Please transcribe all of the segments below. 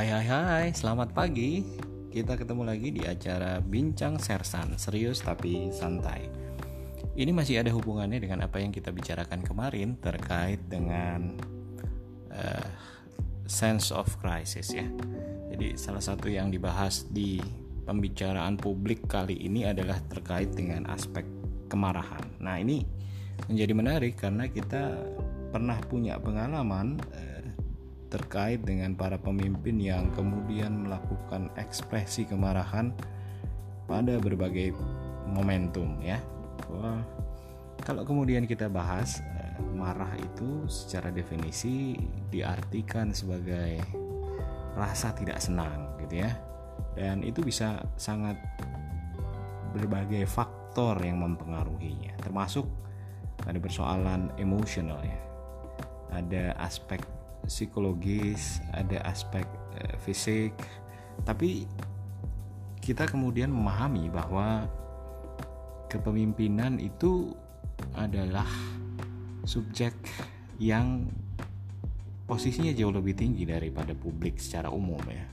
Hai hai hai, selamat pagi. Kita ketemu lagi di acara Bincang Sersan, serius tapi santai. Ini masih ada hubungannya dengan apa yang kita bicarakan kemarin terkait dengan uh, sense of crisis ya. Jadi salah satu yang dibahas di pembicaraan publik kali ini adalah terkait dengan aspek kemarahan. Nah, ini menjadi menarik karena kita pernah punya pengalaman uh, terkait dengan para pemimpin yang kemudian melakukan ekspresi kemarahan pada berbagai momentum ya. Wah, kalau kemudian kita bahas eh, marah itu secara definisi diartikan sebagai rasa tidak senang gitu ya. Dan itu bisa sangat berbagai faktor yang mempengaruhinya termasuk ada persoalan emosional ya. Ada aspek psikologis, ada aspek uh, fisik, tapi kita kemudian memahami bahwa kepemimpinan itu adalah subjek yang posisinya jauh lebih tinggi daripada publik secara umum ya.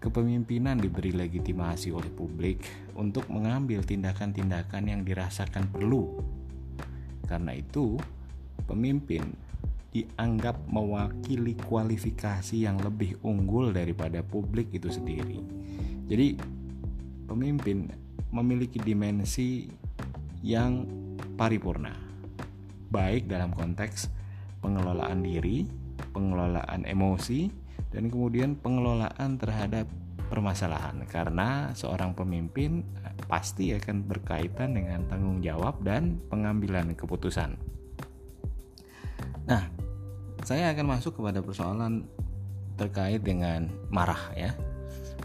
Kepemimpinan diberi legitimasi oleh publik untuk mengambil tindakan-tindakan yang dirasakan perlu. Karena itu, pemimpin dianggap mewakili kualifikasi yang lebih unggul daripada publik itu sendiri. Jadi, pemimpin memiliki dimensi yang paripurna, baik dalam konteks pengelolaan diri, pengelolaan emosi, dan kemudian pengelolaan terhadap permasalahan. Karena seorang pemimpin pasti akan berkaitan dengan tanggung jawab dan pengambilan keputusan. Nah, saya akan masuk kepada persoalan terkait dengan marah ya.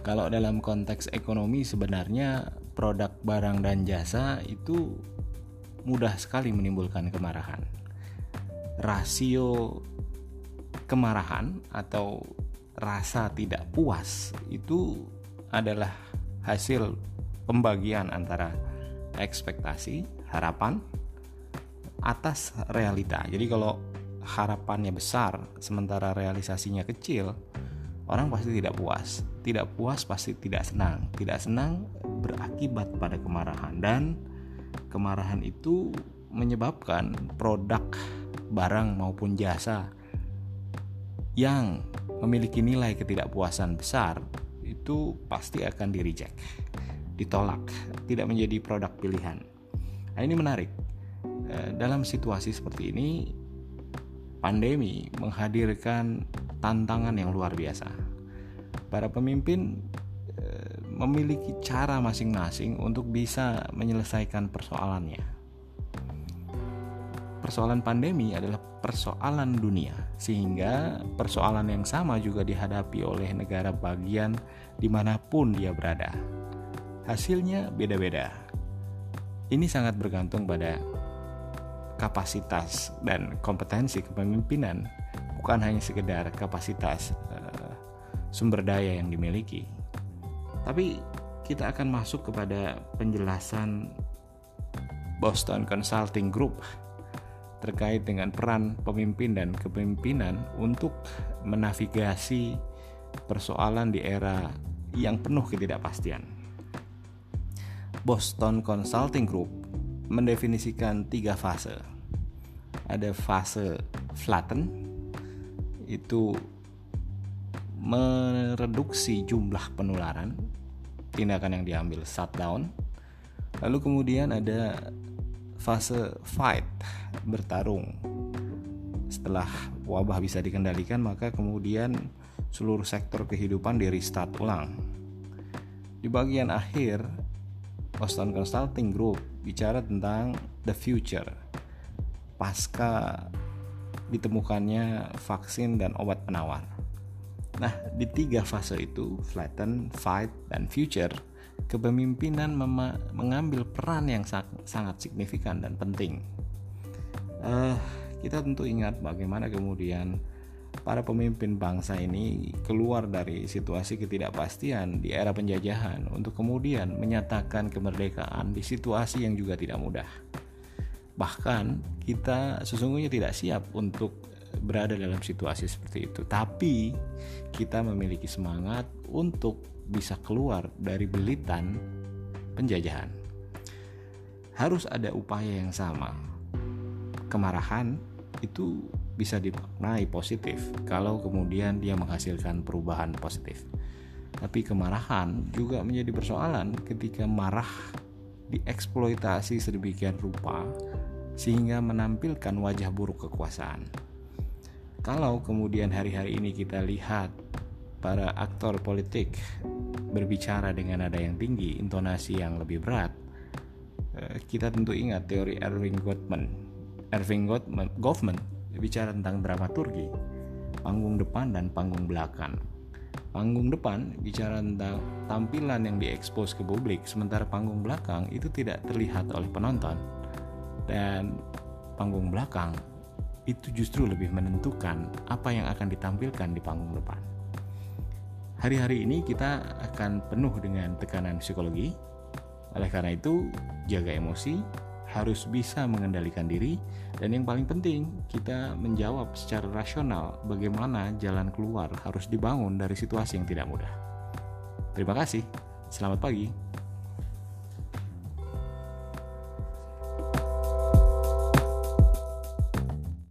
Kalau dalam konteks ekonomi sebenarnya produk barang dan jasa itu mudah sekali menimbulkan kemarahan. Rasio kemarahan atau rasa tidak puas itu adalah hasil pembagian antara ekspektasi, harapan atas realita. Jadi kalau harapannya besar sementara realisasinya kecil, orang pasti tidak puas. Tidak puas pasti tidak senang. Tidak senang berakibat pada kemarahan dan kemarahan itu menyebabkan produk barang maupun jasa yang memiliki nilai ketidakpuasan besar itu pasti akan di reject, ditolak, tidak menjadi produk pilihan. Nah, ini menarik. Eh, dalam situasi seperti ini, pandemi menghadirkan tantangan yang luar biasa. Para pemimpin eh, memiliki cara masing-masing untuk bisa menyelesaikan persoalannya. Persoalan pandemi adalah persoalan dunia, sehingga persoalan yang sama juga dihadapi oleh negara bagian di mana pun dia berada. Hasilnya beda-beda. Ini sangat bergantung pada kapasitas dan kompetensi kepemimpinan bukan hanya sekedar kapasitas uh, sumber daya yang dimiliki tapi kita akan masuk kepada penjelasan Boston Consulting Group terkait dengan peran pemimpin dan kepemimpinan untuk menavigasi persoalan di era yang penuh ketidakpastian. Boston Consulting Group mendefinisikan tiga fase. Ada fase flatten, itu mereduksi jumlah penularan, tindakan yang diambil shutdown. Lalu kemudian ada fase fight, bertarung. Setelah wabah bisa dikendalikan, maka kemudian seluruh sektor kehidupan di restart ulang. Di bagian akhir, Boston Consulting Group bicara tentang the future pasca ditemukannya vaksin dan obat penawar. Nah, di tiga fase itu, flatten, fight, dan future, kepemimpinan mengambil peran yang sangat signifikan dan penting. Uh, kita tentu ingat bagaimana kemudian para pemimpin bangsa ini keluar dari situasi ketidakpastian di era penjajahan untuk kemudian menyatakan kemerdekaan di situasi yang juga tidak mudah. Bahkan kita sesungguhnya tidak siap untuk berada dalam situasi seperti itu. Tapi kita memiliki semangat untuk bisa keluar dari belitan penjajahan. Harus ada upaya yang sama. Kemarahan itu bisa dimaknai positif kalau kemudian dia menghasilkan perubahan positif. Tapi kemarahan juga menjadi persoalan ketika marah dieksploitasi sedemikian rupa sehingga menampilkan wajah buruk kekuasaan. Kalau kemudian hari-hari ini kita lihat para aktor politik berbicara dengan nada yang tinggi, intonasi yang lebih berat, eh, kita tentu ingat teori Erving Goffman. Erving Goffman bicara tentang dramaturgi, panggung depan dan panggung belakang. Panggung depan bicara tentang tampilan yang diekspos ke publik, sementara panggung belakang itu tidak terlihat oleh penonton dan panggung belakang itu justru lebih menentukan apa yang akan ditampilkan di panggung depan. Hari-hari ini kita akan penuh dengan tekanan psikologi. Oleh karena itu, jaga emosi, harus bisa mengendalikan diri, dan yang paling penting, kita menjawab secara rasional bagaimana jalan keluar harus dibangun dari situasi yang tidak mudah. Terima kasih, selamat pagi.